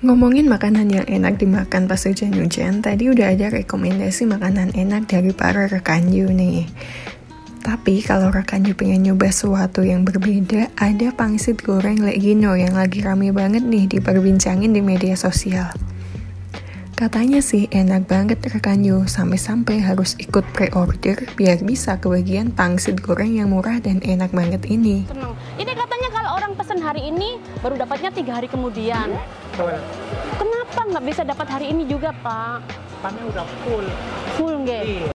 Ngomongin makanan yang enak dimakan pas hujan-hujan, tadi udah ada rekomendasi makanan enak dari para rekan you nih. Tapi kalau rekan you pengen nyoba sesuatu yang berbeda, ada pangsit goreng legino yang lagi rame banget nih diperbincangin di media sosial. Katanya sih enak banget rekan you, sampai-sampai harus ikut pre-order biar bisa kebagian pangsit goreng yang murah dan enak banget ini. Ini katanya kalau orang pesen hari ini baru dapatnya tiga hari kemudian. Kenapa nggak bisa dapat hari ini juga Pak? Pannya udah full. Full nggak? Iya.